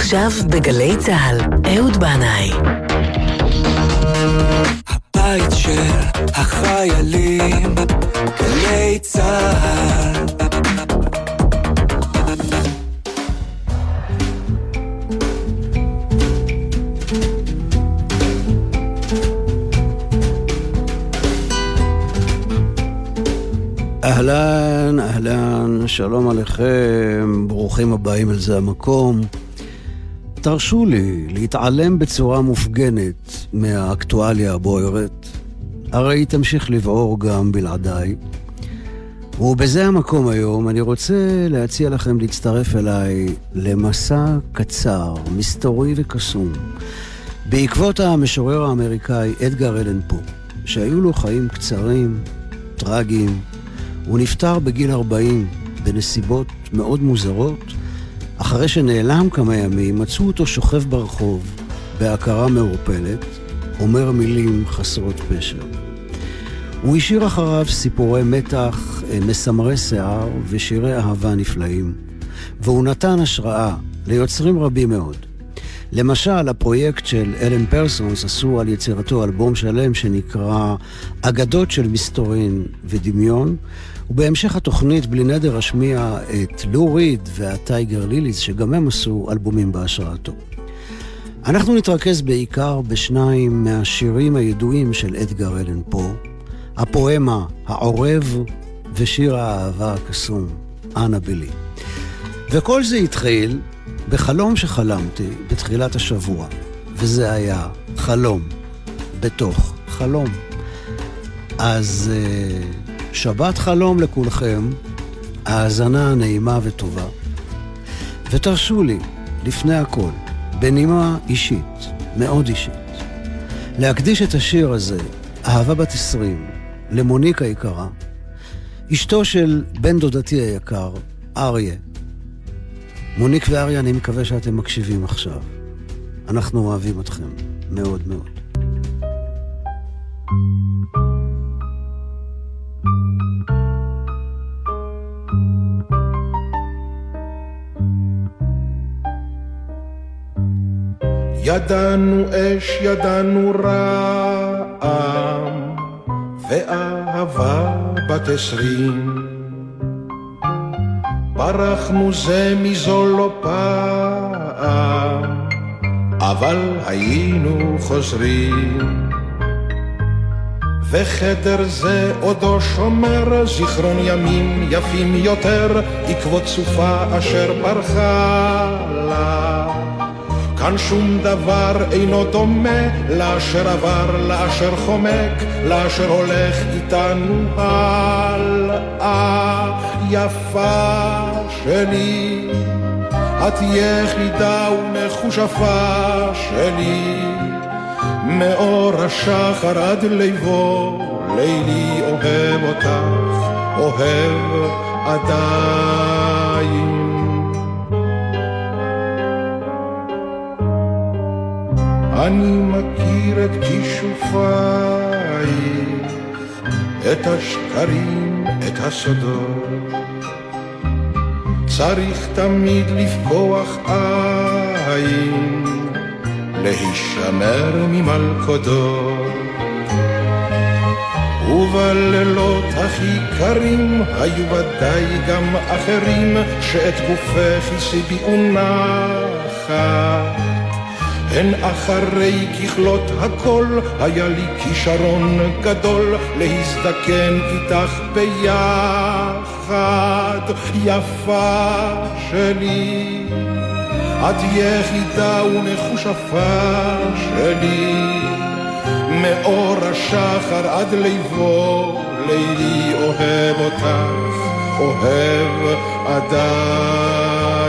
עכשיו בגלי צה"ל, אהוד בנאי. הבית של החיילים, גלי צה"ל. אהלן, אהלן, שלום עליכם, ברוכים הבאים אל זה המקום. תרשו לי להתעלם בצורה מופגנת מהאקטואליה הבוערת, הרי היא תמשיך לבעור גם בלעדיי. ובזה המקום היום אני רוצה להציע לכם להצטרף אליי למסע קצר, מסתורי וקסום, בעקבות המשורר האמריקאי אדגר אלן פו, שהיו לו חיים קצרים, טרגיים, הוא נפטר בגיל 40 בנסיבות מאוד מוזרות. אחרי שנעלם כמה ימים, מצאו אותו שוכב ברחוב, בהכרה מעורפלת, אומר מילים חסרות פשר. הוא השאיר אחריו סיפורי מתח, אה, מסמרי שיער ושירי אהבה נפלאים, והוא נתן השראה ליוצרים רבים מאוד. למשל, הפרויקט של אלן פרסונס עשו על יצירתו אלבום שלם שנקרא אגדות של מסתורין ודמיון, ובהמשך התוכנית בלי נדר אשמיע את לו ריד והטייגר ליליס, שגם הם עשו אלבומים בהשראתו. אנחנו נתרכז בעיקר בשניים מהשירים הידועים של אדגר אלן פה, הפואמה העורב ושיר האהבה הקסום, אנה בילי. וכל זה התחיל בחלום שחלמתי בתחילת השבוע, וזה היה חלום בתוך חלום. אז uh, שבת חלום לכולכם, האזנה נעימה וטובה. ותרשו לי, לפני הכל, בנימה אישית, מאוד אישית, להקדיש את השיר הזה, אהבה בת עשרים, למוניק היקרה, אשתו של בן דודתי היקר, אריה, מוניק ואריה, אני מקווה שאתם מקשיבים עכשיו. אנחנו אוהבים אתכם מאוד מאוד. ידענו אש, ידענו רעם, ואהבה בת עשרים. ברחנו זה מזו לא פעם, אבל היינו חוזרים. וחדר זה עודו שומר זיכרון ימים יפים יותר, עקבות סופה אשר ברחה לה. כאן שום דבר אינו דומה לאשר עבר, לאשר חומק, לאשר הולך איתנו הלאה. יפה שלי, את יחידה ומחושפה שלי, מאור השחר עד ליבו, לילי אוהב אותך, אוהב עדיין. אני מכיר את כישופייך, את השקרים, את הסודות. צריך תמיד לפקוח עין, להישמר ממלכודות. ובלילות הכי קרים היו ודאי גם אחרים שאת גופך הסיביאו נחת. הן אחרי ככלות הכל, היה לי כישרון גדול להזדקן איתך ביחד, יפה שלי. את יחידה ומחושפה שלי, מאור השחר עד ליבו, לילי אוהב אותך, אוהב עדיין.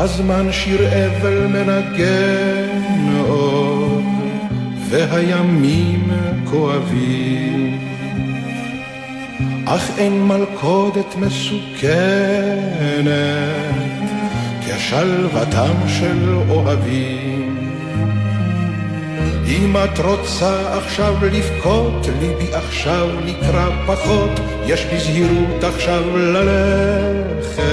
הזמן שיר אבל מנגן עוד, והימים כואבים. אך אין מלכודת מסוכנת כשלוותם של אוהבים. אם את רוצה עכשיו לבכות, ליבי עכשיו נקרא פחות, יש בזהירות עכשיו ללכת.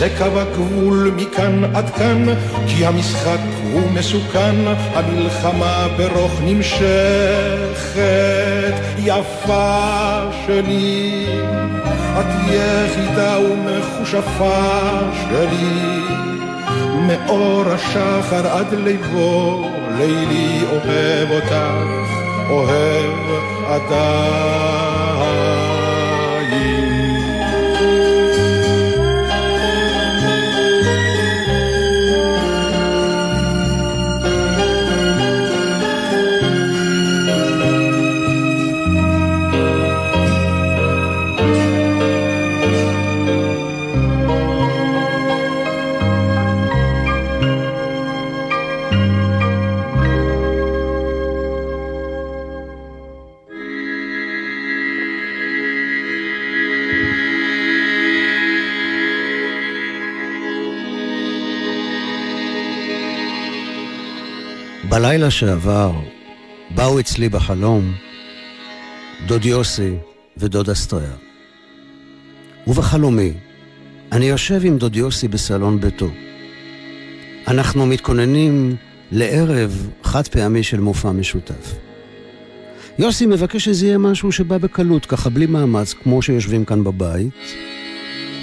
זה קו הגבול מכאן עד כאן, כי המשחק הוא מסוכן, המלחמה ברוך נמשכת. יפה שלי, את יחידה ומכושפה שלי, מאור השחר עד ליבו, לילי אוהב אותך, אוהב עדיין. בלילה שעבר באו אצלי בחלום דוד יוסי ודוד אסטריה. ובחלומי אני יושב עם דוד יוסי בסלון ביתו. אנחנו מתכוננים לערב חד פעמי של מופע משותף. יוסי מבקש שזה יהיה משהו שבא בקלות, ככה בלי מאמץ, כמו שיושבים כאן בבית.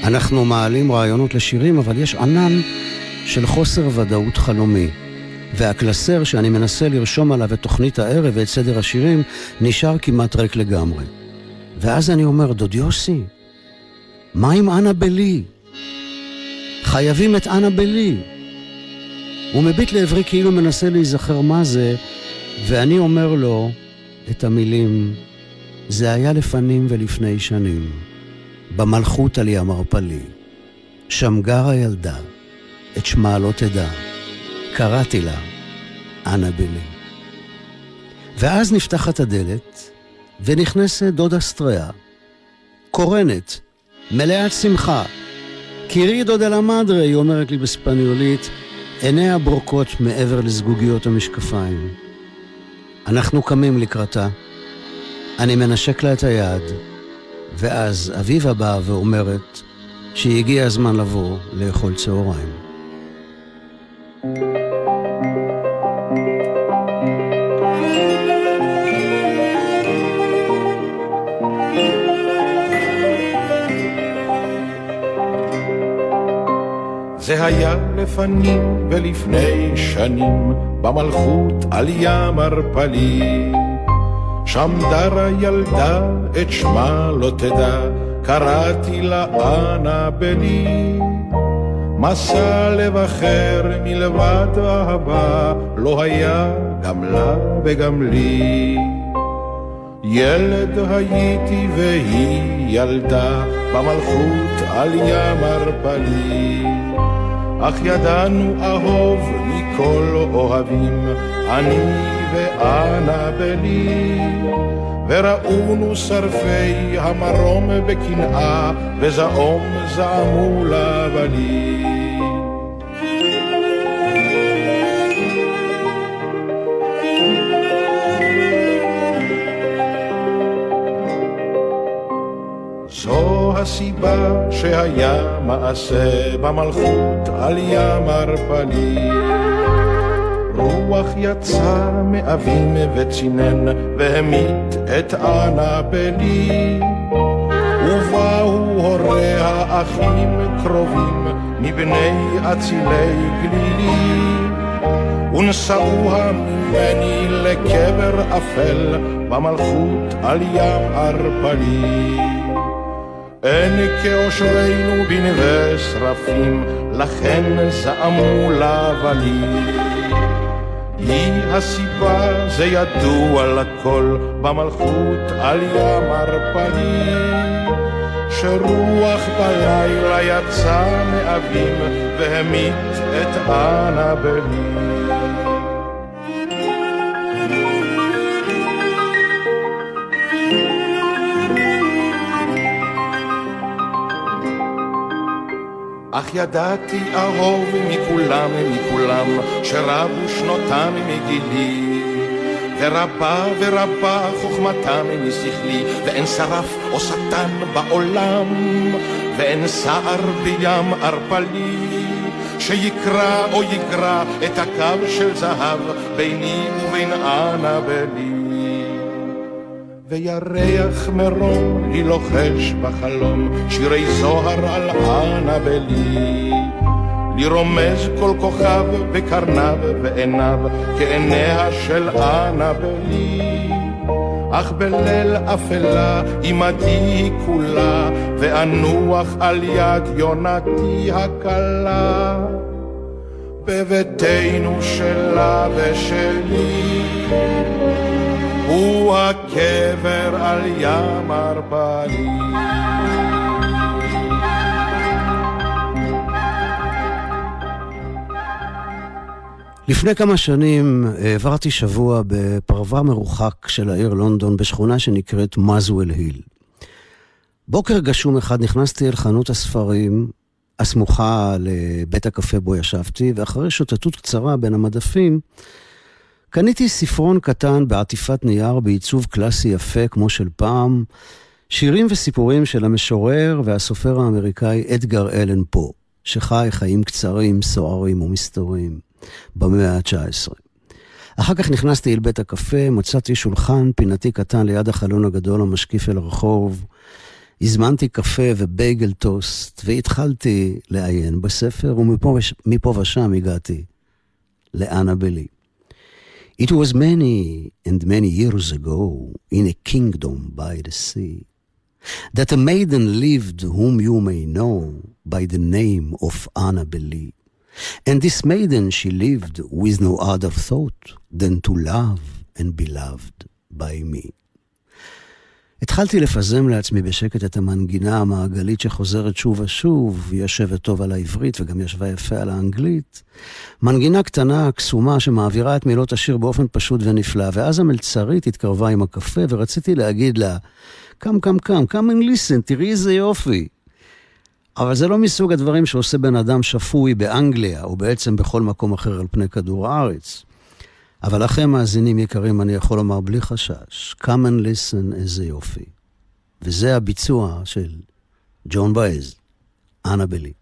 אנחנו מעלים רעיונות לשירים, אבל יש ענן של חוסר ודאות חלומי. והקלסר שאני מנסה לרשום עליו את תוכנית הערב ואת סדר השירים, נשאר כמעט ריק לגמרי. ואז אני אומר, דוד יוסי, מה עם אנה בלי? חייבים את אנה בלי. הוא מביט לעברי כאילו מנסה להיזכר מה זה, ואני אומר לו את המילים, זה היה לפנים ולפני שנים, במלכות על ים ערפלי. שם גרה ילדה, את שמה לא תדע. קראתי לה, אנה בלי. ואז נפתחת הדלת, ונכנסת דודה סטריה, קורנת, מלאת שמחה. קירידו דה לה מדרה, היא אומרת לי בספניולית, עיניה ברוקות מעבר לזגוגיות המשקפיים. אנחנו קמים לקראתה, אני מנשק לה את היד, ואז אביבה באה ואומרת שהגיע הזמן לבוא לאכול צהריים. היה לפנים ולפני שנים, במלכות על ים ערפלי. שם דרה ילדה, את שמה לא תדע, קראתי לה אנה בני. מסע לב אחר מלבד אהבה, לא היה גם לה וגם לי. ילד הייתי והיא ילדה, במלכות על ים ערפלי. אך ידענו אהוב מכל אוהבים, אני ואנה בני. וראונו שרפי המרום בקנאה, וזעום זעמו לבלי. שהיה מעשה במלכות על ים ערפלי. רוח יצא מאבים וצינן והמית את אנה בני. ובאו הוריה אחים קרובים מבני אצילי גלילי. ונשאוה ממני לקבר אפל במלכות על ים ערפלי. אין כאושרנו בנווה שרפים, לכן זעמו לבנים. היא הסיבה, זה ידוע לכל, במלכות על ים ערפלי. שרוח בלילה יצא מאבים, והמית את אנה בני. אך ידעתי אהוב מכולם מכולם, שרבו שנותם מגילי. ורבה ורבה חוכמתם משכלי, ואין שרף או שטן בעולם, ואין סער בים ערפלי, שיקרא או יגרע את הקו של זהב ביני ובין אנה בלי. וירח מרום לי לוחש בחלום שירי זוהר על אנה בלי. לי רומז כל כוכב בקרניו ועיניו כעיניה של אנה בלי. אך בליל אפלה עמדי כולה ואנוח על יד יונתי הקלה. בביתנו שלה ושלי הוא הקבר על ים ארבעים. לפני כמה שנים העברתי שבוע בפרבר מרוחק של העיר לונדון בשכונה שנקראת מזוול היל. בוקר גשום אחד נכנסתי אל חנות הספרים הסמוכה לבית הקפה בו ישבתי, ואחרי שוטטות קצרה בין המדפים, קניתי ספרון קטן בעטיפת נייר בעיצוב קלאסי יפה כמו של פעם, שירים וסיפורים של המשורר והסופר האמריקאי אדגר אלן פה, שחי חיים קצרים, סוערים ומסתוריים, במאה ה-19. אחר כך נכנסתי אל בית הקפה, מצאתי שולחן פינתי קטן ליד החלון הגדול המשקיף אל הרחוב, הזמנתי קפה ובייגל טוסט, והתחלתי לעיין בספר, ומפה ושם הגעתי לאנה בלי. It was many and many years ago, in a kingdom by the sea, that a maiden lived whom you may know by the name of Annabelle. And this maiden she lived with no other thought than to love and be loved by me. התחלתי לפזם לעצמי בשקט את המנגינה המעגלית שחוזרת שוב ושוב, היא יושבת טוב על העברית וגם ישבה יפה על האנגלית. מנגינה קטנה, קסומה, שמעבירה את מילות השיר באופן פשוט ונפלא, ואז המלצרית התקרבה עם הקפה ורציתי להגיד לה, קם, קם, קם, קם and listen, תראי איזה יופי. אבל זה לא מסוג הדברים שעושה בן אדם שפוי באנגליה, או בעצם בכל מקום אחר על פני כדור הארץ. אבל לכם, מאזינים יקרים, אני יכול לומר בלי חשש, come and listen איזה יופי. וזה הביצוע של ג'ון בייז, אנה בלי.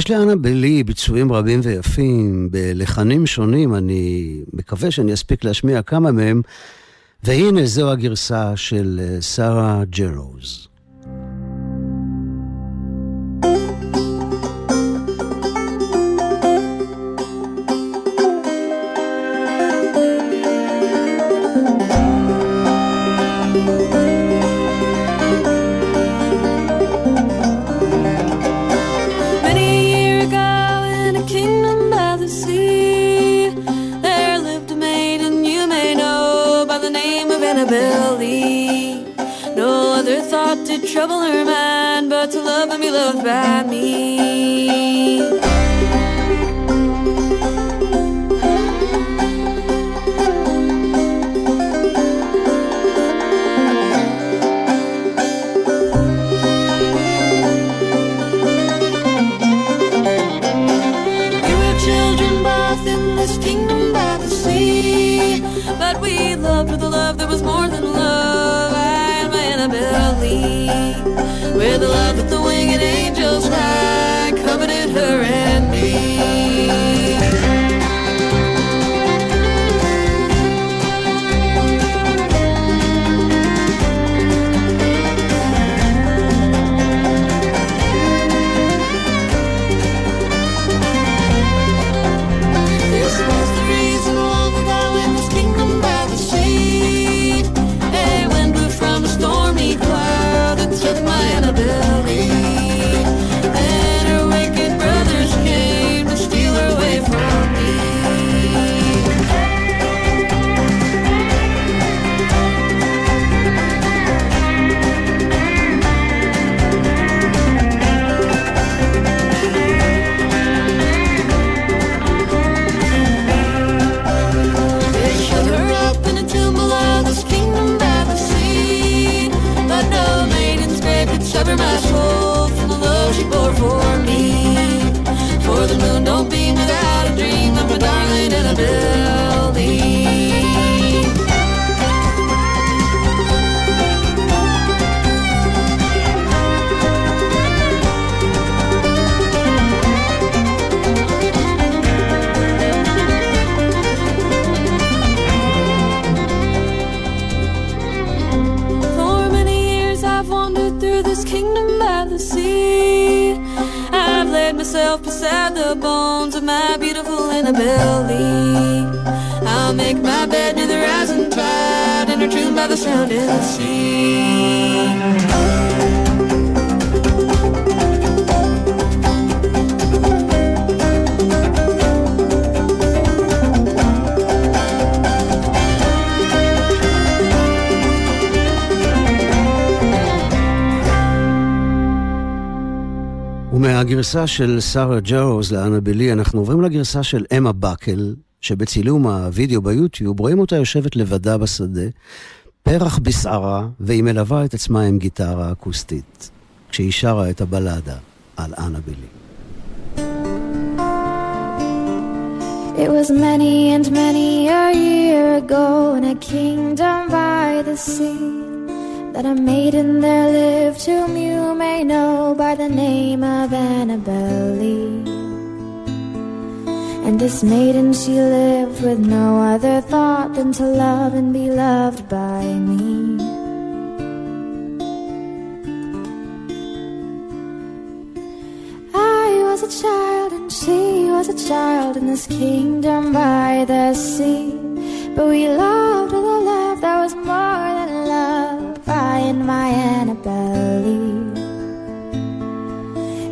יש לאנה בלי ביצועים רבים ויפים, בלחנים שונים, אני מקווה שאני אספיק להשמיע כמה מהם, והנה זו הגרסה של אה, שרה ג'רוז. ומהגרסה של שרה ג'רוז לאנבלי, אנחנו עוברים לגרסה של אמה באקל, שבצילום הווידאו ביוטיוב רואים אותה יושבת לבדה בשדה, פרח בשערה, והיא מלווה את עצמה עם גיטרה אקוסטית, כשהיא שרה את הבלדה על אנבלי. It was many and many a year ago in a kingdom by the sea. That a maiden there lived whom you may know by the name of Annabel Lee. And this maiden she lived with no other thought than to love and be loved by me. I was a child and she was a child in this kingdom by the sea. But we loved with a love that was more than my Annabelle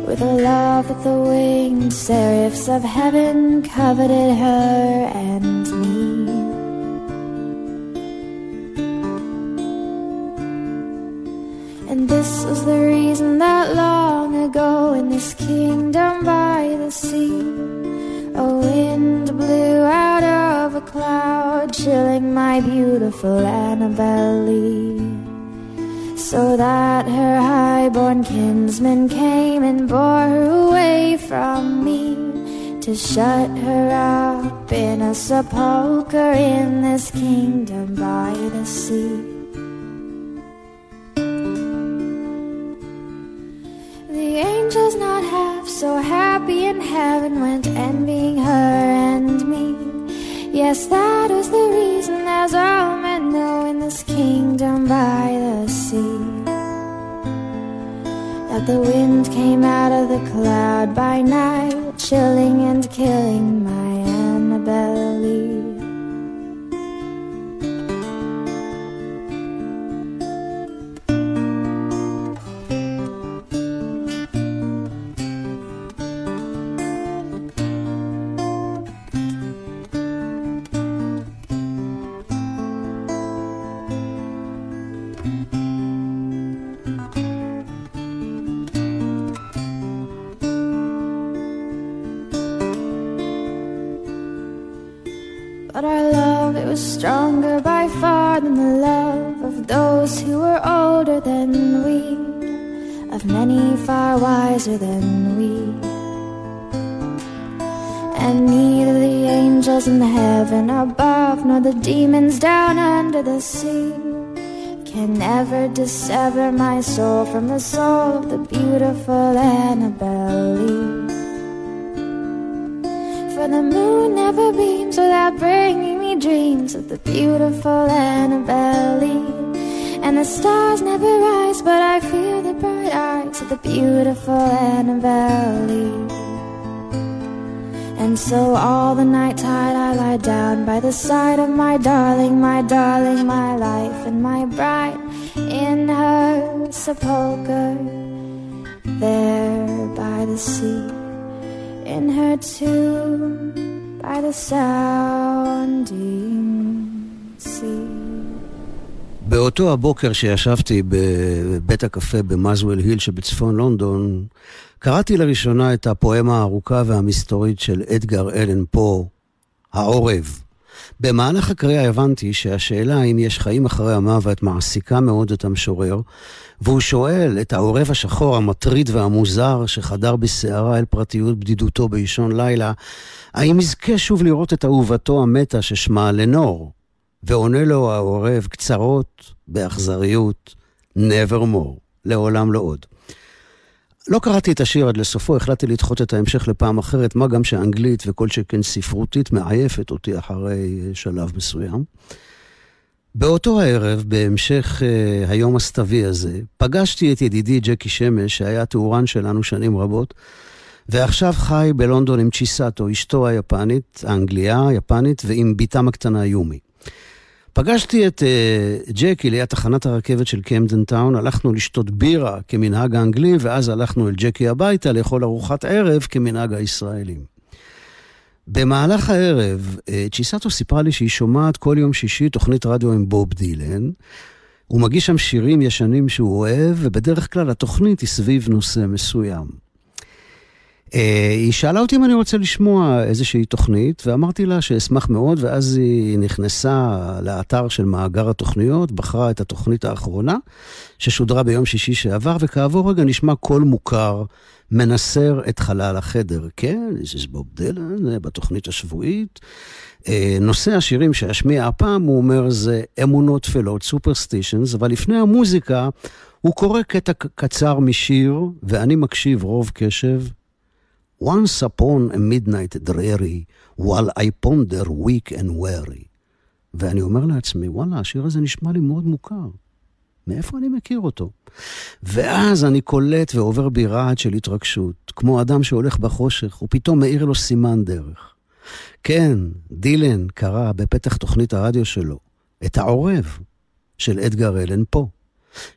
With a love that the winged seraphs of heaven coveted her and me. And this was the reason that long ago in this kingdom by the sea A wind blew out of a cloud Chilling my beautiful Annabelle Lee so that her high-born kinsman came and bore her away from me to shut her up in a sepulchre in this kingdom by the sea. The angels not half so happy in heaven went envying her and me. Yes, that was the reason, as all men know, in this kingdom by the sea. That the wind came out of the cloud by night, chilling and killing my Annabelle Lee. In heaven above nor the demons down under the sea can ever dissever my soul from the soul of the beautiful Annabelle Lee. For the moon never beams without bringing me dreams of the beautiful Annabelle Lee. And the stars never rise, but I feel the bright eyes of the beautiful Annabelle Lee. And so all the night tide I lie down by the side of my darling, my darling, my life and my bride in her sepulchre there by the sea. in her tomb by the sounding. באותו הבוקר שישבתי בבית הקפה במזוול היל שבצפון לונדון, קראתי לראשונה את הפואמה הארוכה והמסתורית של אדגר אלן פה, העורב. במהלך הקריאה הבנתי שהשאלה אם יש חיים אחרי המוות מעסיקה מאוד את המשורר, והוא שואל את העורב השחור המטריד והמוזר שחדר בסערה אל פרטיות בדידותו באישון לילה, האם יזכה שוב לראות את אהובתו המתה ששמה לנור? ועונה לו העורב קצרות, באכזריות, nevermore, לעולם לא עוד. לא קראתי את השיר עד לסופו, החלטתי לדחות את ההמשך לפעם אחרת, מה גם שאנגלית וכל שכן ספרותית מעייפת אותי אחרי שלב מסוים. באותו הערב, בהמשך uh, היום הסתווי הזה, פגשתי את ידידי ג'קי שמש, שהיה תאורן שלנו שנים רבות, ועכשיו חי בלונדון עם צ'יסאטו, אשתו היפנית, האנגליה, היפנית, ועם בתם הקטנה יומי. פגשתי את uh, ג'קי ליד תחנת הרכבת של קמדן טאון, הלכנו לשתות בירה כמנהג האנגלים, ואז הלכנו אל ג'קי הביתה לאכול ארוחת ערב כמנהג הישראלים. במהלך הערב, uh, צ'יסטו סיפרה לי שהיא שומעת כל יום שישי תוכנית רדיו עם בוב דילן. הוא מגיש שם שירים ישנים שהוא אוהב, ובדרך כלל התוכנית היא סביב נושא מסוים. אה, היא שאלה אותי אם אני רוצה לשמוע איזושהי תוכנית, ואמרתי לה שאשמח מאוד, ואז היא נכנסה לאתר של מאגר התוכניות, בחרה את התוכנית האחרונה, ששודרה ביום שישי שעבר, וכעבור רגע נשמע קול מוכר מנסר את חלל החדר. כן, זה בוב דילן, בתוכנית השבועית. אה, נושא השירים שאשמיע הפעם, הוא אומר, זה אמונות טפלות, סופרסטישנס, אבל לפני המוזיקה, הוא קורא קטע קצר משיר, ואני מקשיב רוב קשב. Once upon a midnight dreary, while I ponder weak and weary. ואני אומר לעצמי, וואלה, השיר הזה נשמע לי מאוד מוכר. מאיפה אני מכיר אותו? ואז אני קולט ועובר בי רעד של התרגשות, כמו אדם שהולך בחושך, ופתאום מאיר לו סימן דרך. כן, דילן קרא בפתח תוכנית הרדיו שלו את העורב של אדגר אלן פה,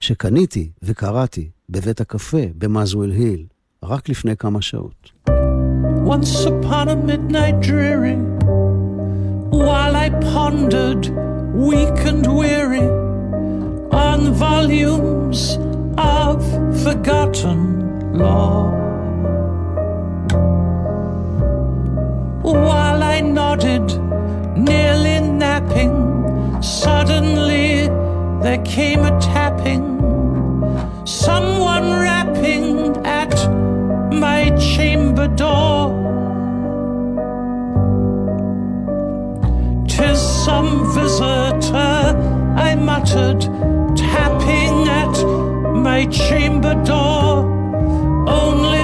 שקניתי וקראתי בבית הקפה במזוויל היל, רק לפני כמה שעות. Once upon a midnight dreary, while I pondered, weak and weary, on volumes of forgotten law. While I nodded, nearly napping, suddenly there came a tapping, someone rapping at my chamber door. Tis some visitor, I muttered, tapping at my chamber door. Only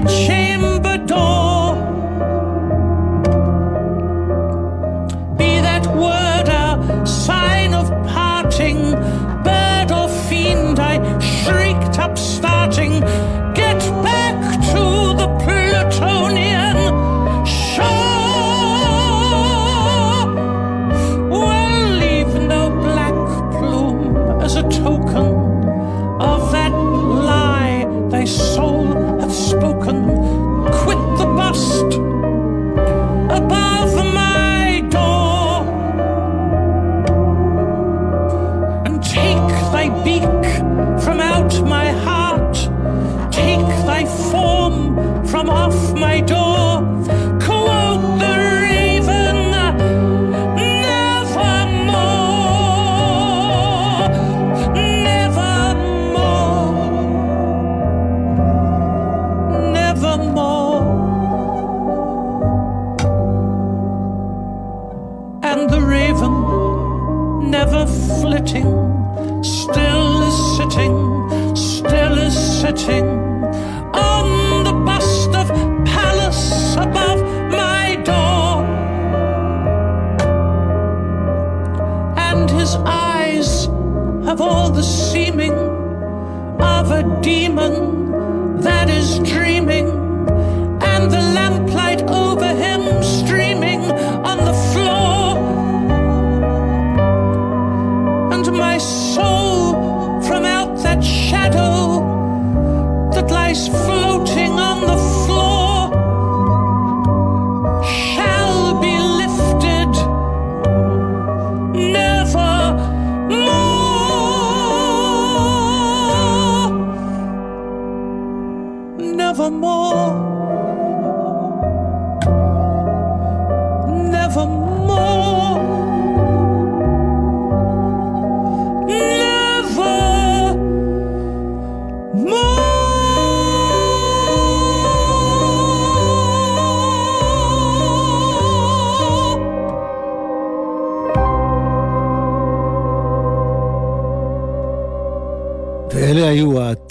might change.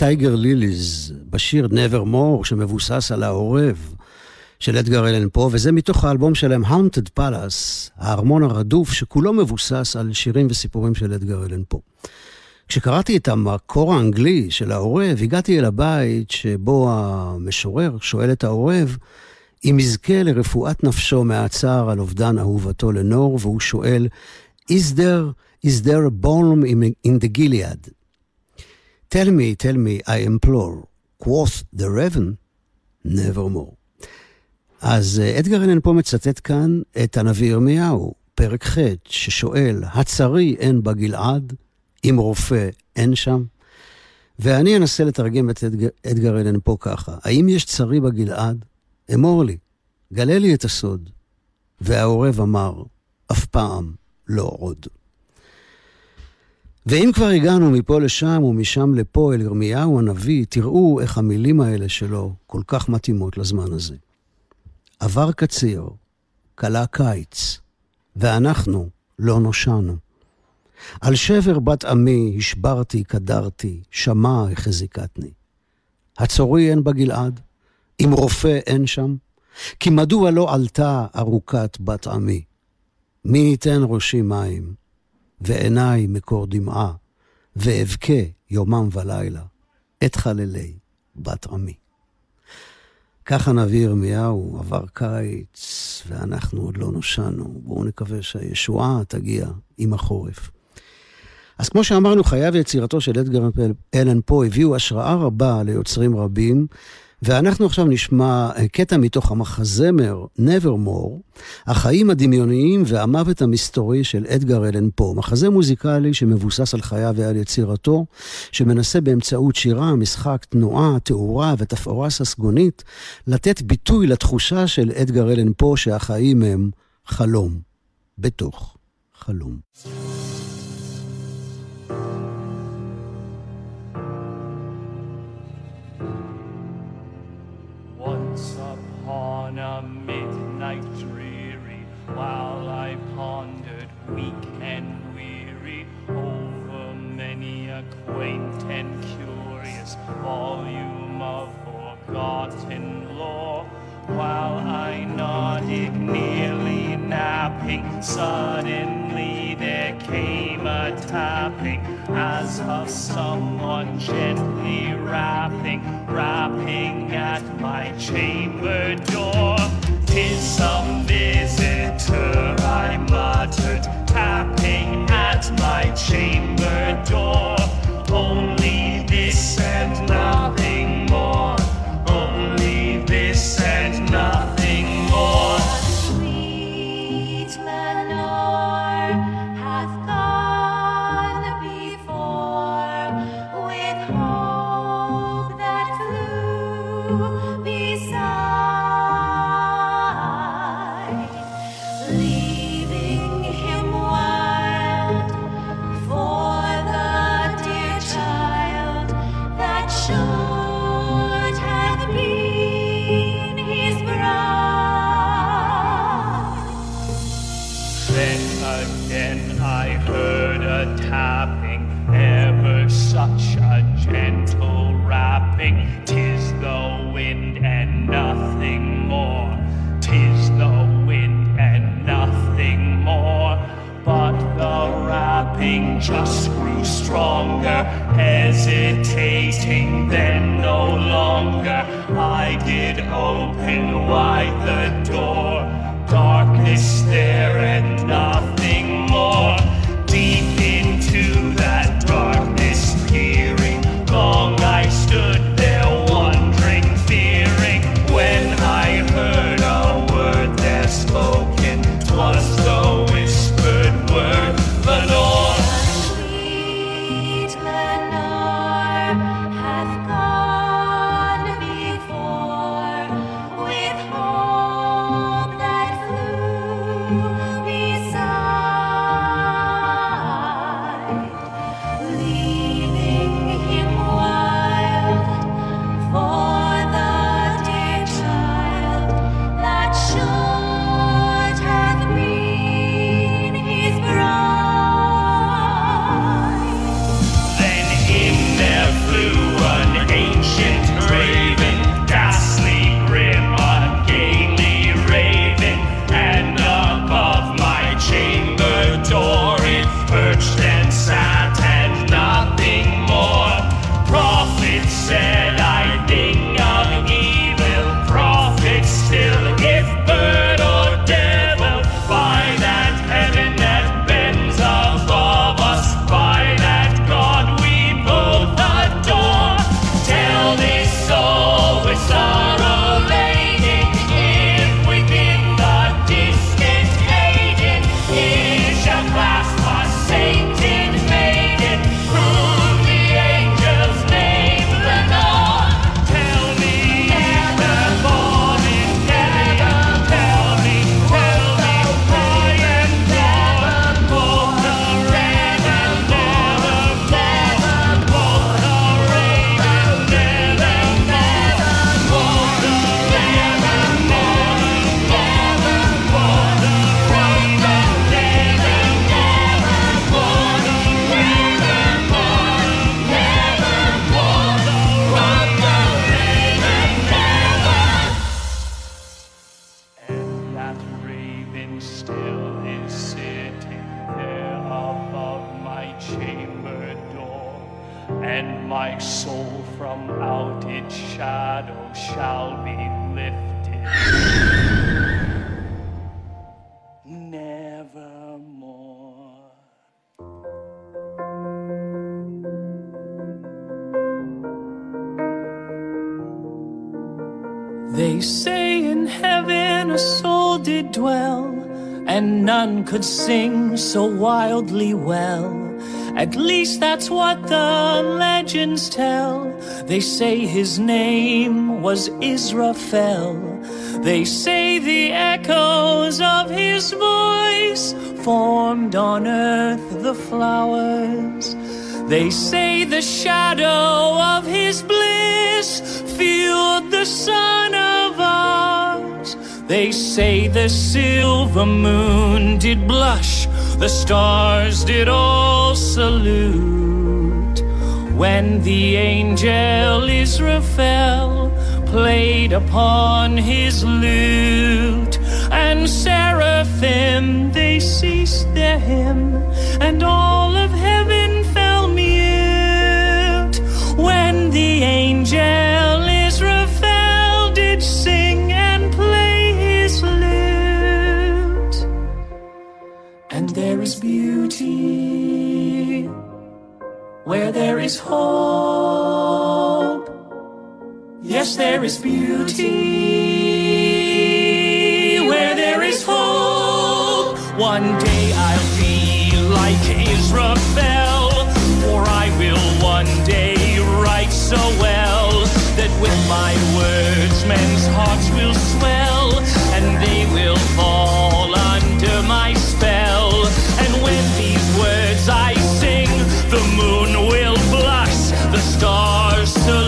טייגר ליליז בשיר Nevermore, שמבוסס על העורב של אדגר אלן פה, וזה מתוך האלבום שלהם, Haunted Palace, הארמון הרדוף, שכולו מבוסס על שירים וסיפורים של אדגר אלן פה. כשקראתי את המקור האנגלי של העורב, הגעתי אל הבית שבו המשורר שואל את העורב אם יזכה לרפואת נפשו מהצער על אובדן אהובתו לנור, והוא שואל, Is there, is there a balm in, the Gilead? Tell me, tell me, I implore, quoth the raven, nevermore. אז אה, אדגר אלן פה מצטט כאן את הנביא ירמיהו, פרק ח', ששואל, הצרי אין בגלעד, אם רופא אין שם? ואני אנסה לתרגם את אדגר, אדגר אלן פה ככה, האם יש צרי בגלעד? אמור לי, גלה לי את הסוד. והעורב אמר, אף פעם לא עוד. ואם כבר הגענו מפה לשם ומשם לפה אל ירמיהו הנביא, תראו איך המילים האלה שלו כל כך מתאימות לזמן הזה. עבר קציר, כלה קיץ, ואנחנו לא נושענו. על שבר בת עמי השברתי, קדרתי, שמע החזיקתני. הצורי אין בגלעד, אם רופא אין שם, כי מדוע לא עלתה ארוכת בת עמי? מי ייתן ראשי מים, ועיניי מקור דמעה, ואבכה יומם ולילה, את חללי בת עמי. כך הנביא ירמיהו עבר קיץ, ואנחנו עוד לא נושענו. בואו נקווה שהישועה תגיע עם החורף. אז כמו שאמרנו, חייו ויצירתו של אדגר אלן פה הביאו השראה רבה ליוצרים רבים, ואנחנו עכשיו נשמע אה, קטע מתוך המחזמר Nevermore, החיים הדמיוניים והמוות המסתורי של אדגר אלן פה. מחזה מוזיקלי שמבוסס על חייו ועל יצירתו, שמנסה באמצעות שירה, משחק, תנועה, תאורה ותפאורה ססגונית, לתת ביטוי לתחושה של אדגר אלן פה שהחיים הם חלום, בתוך חלום. While I nodded nearly napping. Suddenly there came a tapping as of someone gently rapping rapping at my chamber door. Tis some visitor I muttered tapping at my chamber door. Only They say in heaven a soul did dwell, and none could sing so wildly well. At least that's what the legends tell. They say his name was Israfel. They say the echoes of his voice formed on earth the flowers. They say the shadow of his bliss filled the sun. They say the silver moon did blush, the stars did all salute. When the angel Israfel played upon his lute, and seraphim they ceased their hymn, and all of heaven fell mute. When the angel is hope. Yes, there is beauty where there is hope. One day I'll be like Israel, for I will one day write so well that with my words men's hearts will swell and they will fall stars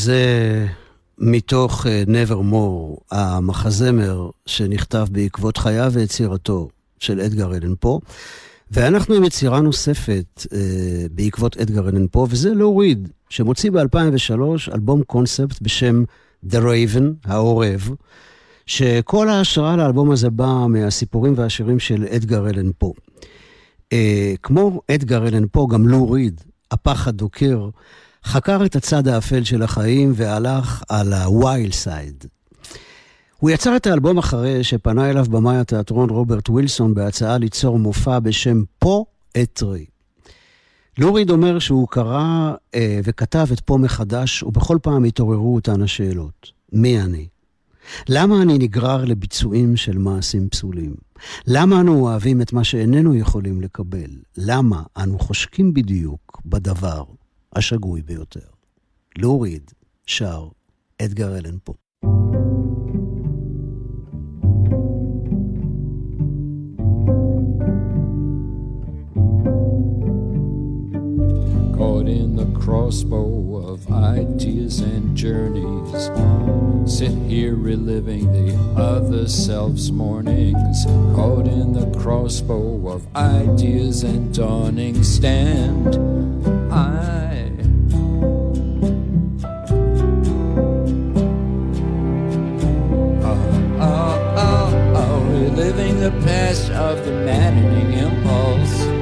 וזה מתוך אה, Nevermore, המחזמר שנכתב בעקבות חייו ויצירתו של אדגר אלן פה. ואנחנו עם יצירה נוספת אה, בעקבות אדגר אלן פה, וזה לוריד, שמוציא ב-2003 אלבום קונספט בשם The Raven, העורב, שכל ההשראה לאלבום הזה באה מהסיפורים והשירים של אדגר אלן פה. אה, כמו אדגר אלן פה, גם לו ריד, הפחד דוקר, חקר את הצד האפל של החיים והלך על ה-wild side. הוא יצר את האלבום אחרי שפנה אליו במאי התיאטרון רוברט ווילסון בהצעה ליצור מופע בשם פה אתרי. לוריד אומר שהוא קרא אה, וכתב את פה מחדש, ובכל פעם התעוררו אותן השאלות. מי אני? למה אני נגרר לביצועים של מעשים פסולים? למה אנו אוהבים את מה שאיננו יכולים לקבל? למה אנו חושקים בדיוק בדבר השגוי ביותר? לוריד שר אדגר אלן פה. In the crossbow of ideas and journeys. Sit here reliving the other self's mornings, caught in the crossbow of ideas and dawning. Stand, I. Oh, oh, oh, oh, oh reliving the past of the maddening impulse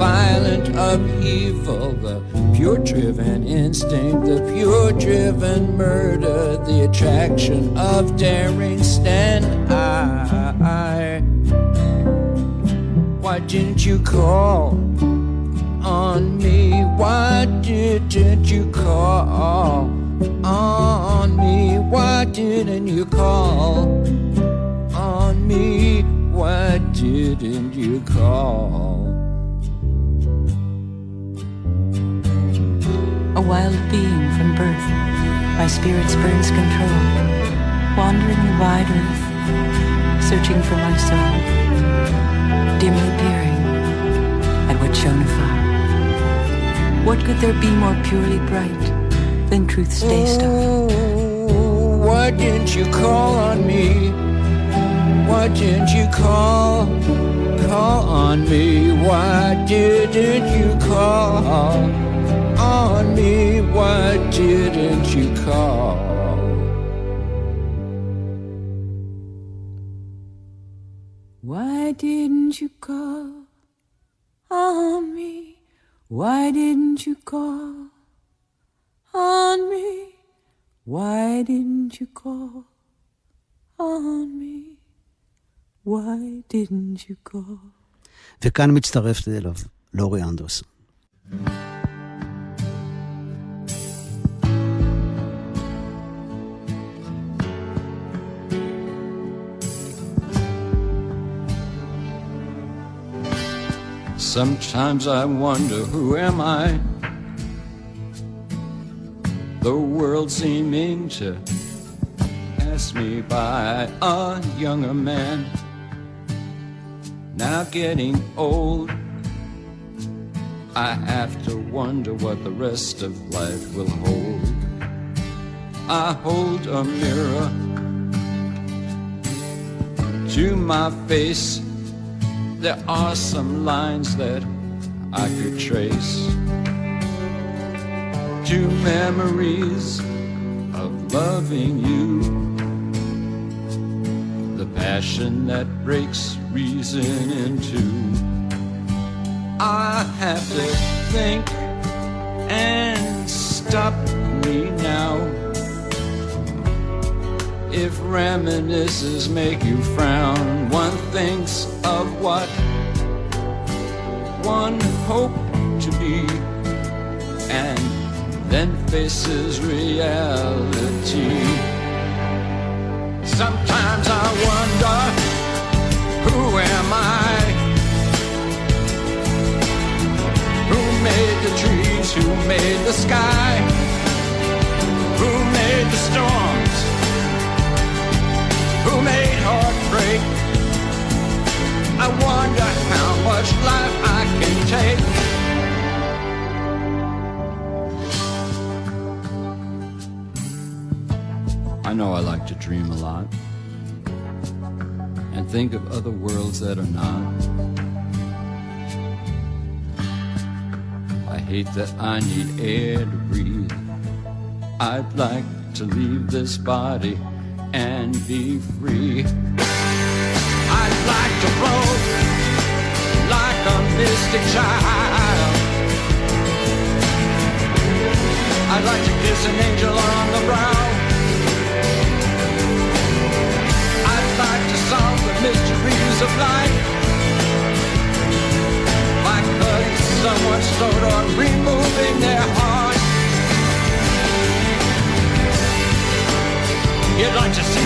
violent upheaval, the pure driven instinct, the pure driven murder, the attraction of daring stand. I, why didn't you call on me? Why didn't you call on me? Why didn't you call on me? Why didn't you call? Wild being from birth. My spirit spurns control, wandering the wide earth, searching for my soul, dimly peering at what shone afar. What could there be more purely bright than truth's day star? Why didn't you call on me? Why didn't you call, call on me? Why didn't you call? on me, why didn't you call? Why didn't you call on me? Why didn't you call on me? Why didn't you call on me? Why didn't you call? וכאן מצטרפת אליו לורי אנדרסון. Sometimes I wonder who am I? The world seeming to pass me by. A younger man, now getting old. I have to wonder what the rest of life will hold. I hold a mirror to my face there are some lines that I could trace to memories of loving you. The passion that breaks reason in two. I have to think and stop me. If reminiscences make you frown, one thinks of what one hoped to be, and then faces reality. Sometimes I wonder, who am I? Who made the trees? Who made the sky? Who made the storms? Who made heartbreak? I wonder how much life I can take. I know I like to dream a lot and think of other worlds that are not. I hate that I need air to breathe. I'd like to leave this body and be free. I'd like to float like a mystic child. I'd like to kiss an angel on the brow. I'd like to solve the mysteries of life. By cutting someone's throat or removing their You'd like to see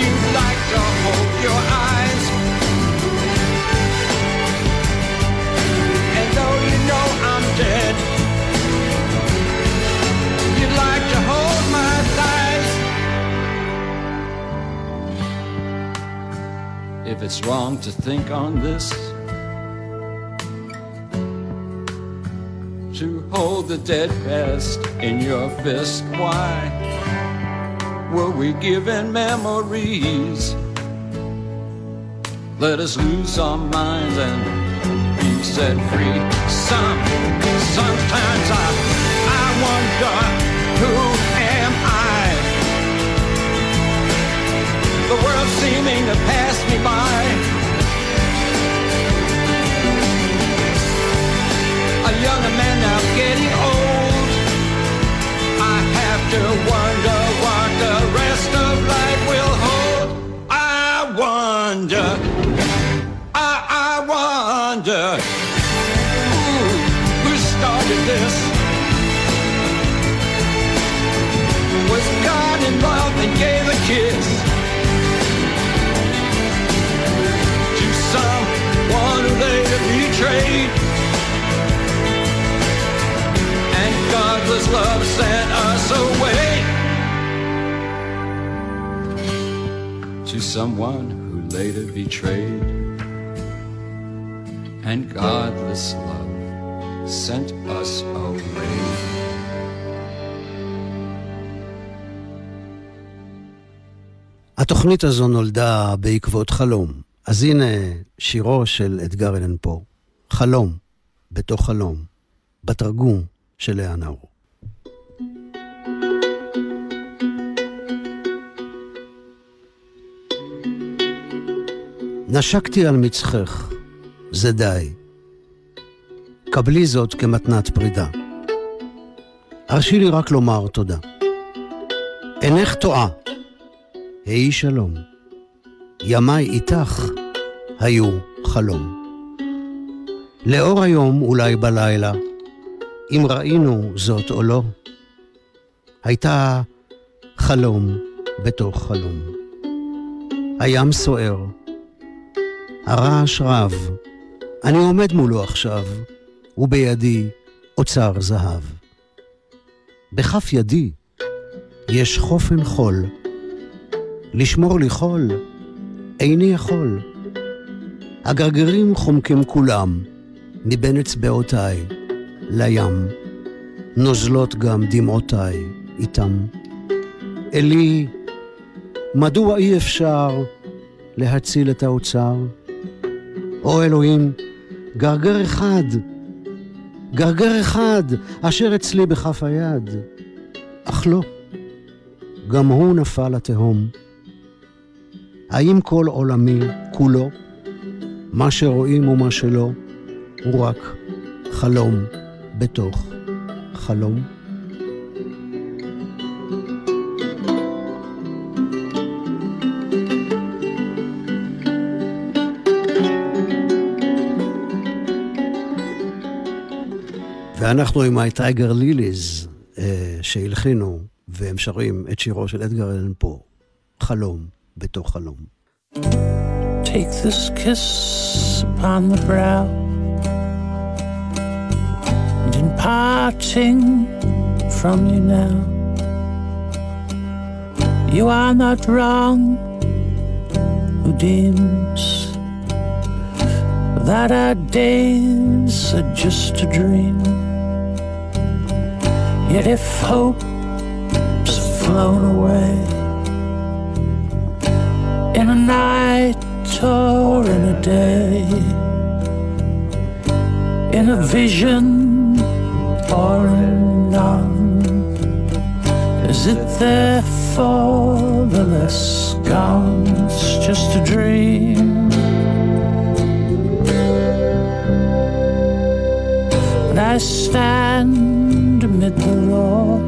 You'd like to hold your eyes And though you know I'm dead You'd like to hold my if it's wrong to think on this. The dead past in your fist, why were we given memories? Let us lose our minds and be set free. Some, sometimes I, I wonder who am I? The world seeming to pass me by. A younger man now getting old. I have to wonder what the rest of life will hold. I wonder. Someone who later betrayed and godless love sent us away. התוכנית הזו נולדה בעקבות חלום. אז הנה שירו של אתגר אלן פה, חלום, בתוך חלום, בתרגום של לאה נאור. נשקתי על מצחך, זה די. קבלי זאת כמתנת פרידה. הרשי לי רק לומר תודה. אינך טועה, היי שלום. ימיי איתך היו חלום. לאור היום, אולי בלילה, אם ראינו זאת או לא, הייתה חלום בתוך חלום. הים סוער, הרעש רב, אני עומד מולו עכשיו, ובידי אוצר זהב. בכף ידי יש חופן חול, לשמור לי חול איני יכול. הגרגרים חומקים כולם, מבין אצבעותיי, לים. נוזלות גם דמעותיי איתם. אלי, מדוע אי אפשר להציל את האוצר? או אלוהים, גרגר אחד, גרגר אחד, אשר אצלי בכף היד. אך לא, גם הוא נפל לתהום. האם כל עולמי כולו, מה שרואים ומה שלא, הוא רק חלום בתוך חלום? ואנחנו עם הטייגר ליליז אה, שהלחינו, והם שרים את שירו של אדגר אלן פה, חלום בתוך חלום. Take this kiss upon the brow, and in parting from you now, you are not wrong who deems that our days are just a dream. Yet if hope's flown away in a night or in a day, in a vision or in none, is it therefore the less? It's just a dream. And I stand amid the roar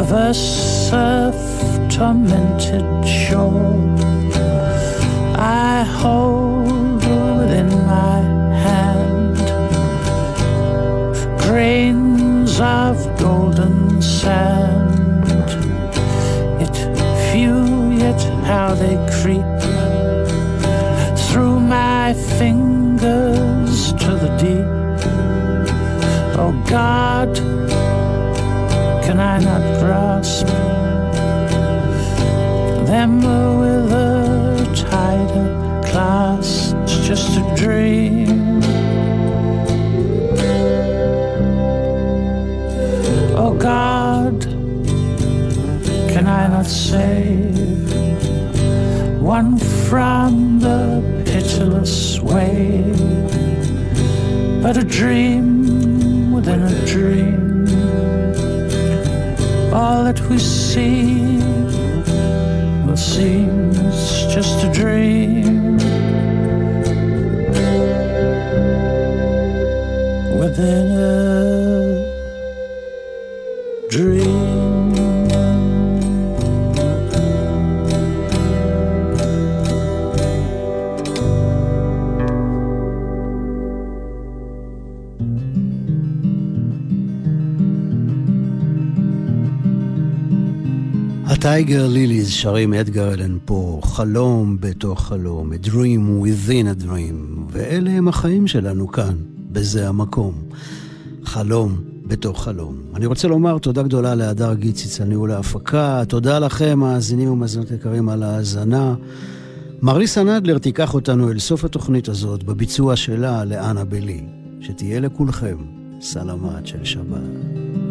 of a surf tormented shore. I hold within my שרים אדגר אלן פה, חלום בתוך חלום, a dream within a dream, ואלה הם החיים שלנו כאן, בזה המקום. חלום בתוך חלום. אני רוצה לומר תודה גדולה להדר גיציץ על ניהול ההפקה, תודה לכם, מאזינים ומאזינות יקרים, על ההאזנה. מריסה נדלר תיקח אותנו אל סוף התוכנית הזאת, בביצוע שלה לאנה בלי. שתהיה לכולכם סלמת של שבת.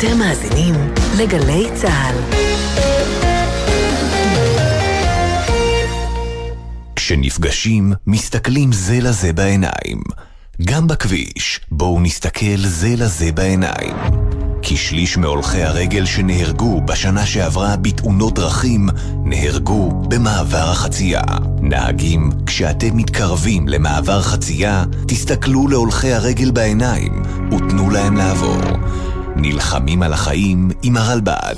אתם מאזינים לגלי צה"ל. כשנפגשים, מסתכלים זה לזה בעיניים. גם בכביש, בואו נסתכל זה לזה בעיניים. כי שליש מהולכי הרגל שנהרגו בשנה שעברה בתאונות דרכים, נהרגו במעבר החצייה. נהגים, כשאתם מתקרבים למעבר חצייה, תסתכלו להולכי הרגל בעיניים ותנו להם לעבור. נלחמים על החיים עם הרלב"ד.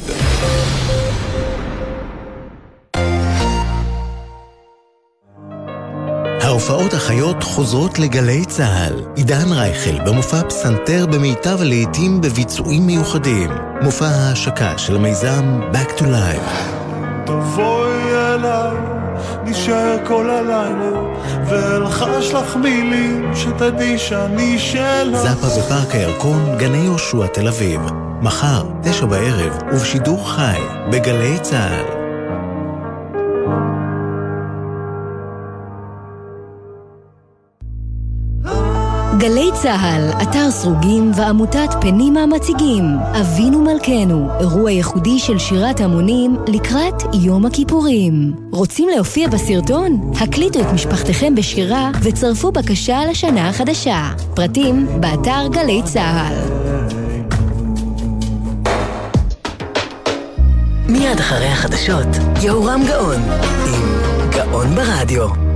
ההופעות החיות חוזרות לגלי צה"ל. עידן רייכל במופע פסנתר במיטב הלעיתים בביצועים מיוחדים. מופע ההשקה של המיזם Back to Life. תבואי אליי, נשאר כל הלילה, ואלחש לך מילים שתדעי שאני שלך. זאפה בפארק הירקון, גני יהושע תל אביב. מחר, תשע בערב, ובשידור חי, בגלי צה"ל. גלי צה"ל, אתר סרוגים ועמותת פנימה מציגים אבינו מלכנו, אירוע ייחודי של שירת המונים לקראת יום הכיפורים. רוצים להופיע בסרטון? הקליטו את משפחתכם בשירה וצרפו בקשה לשנה החדשה. פרטים, באתר גלי צה"ל. מיד אחרי החדשות, יהורם גאון, עם גאון ברדיו.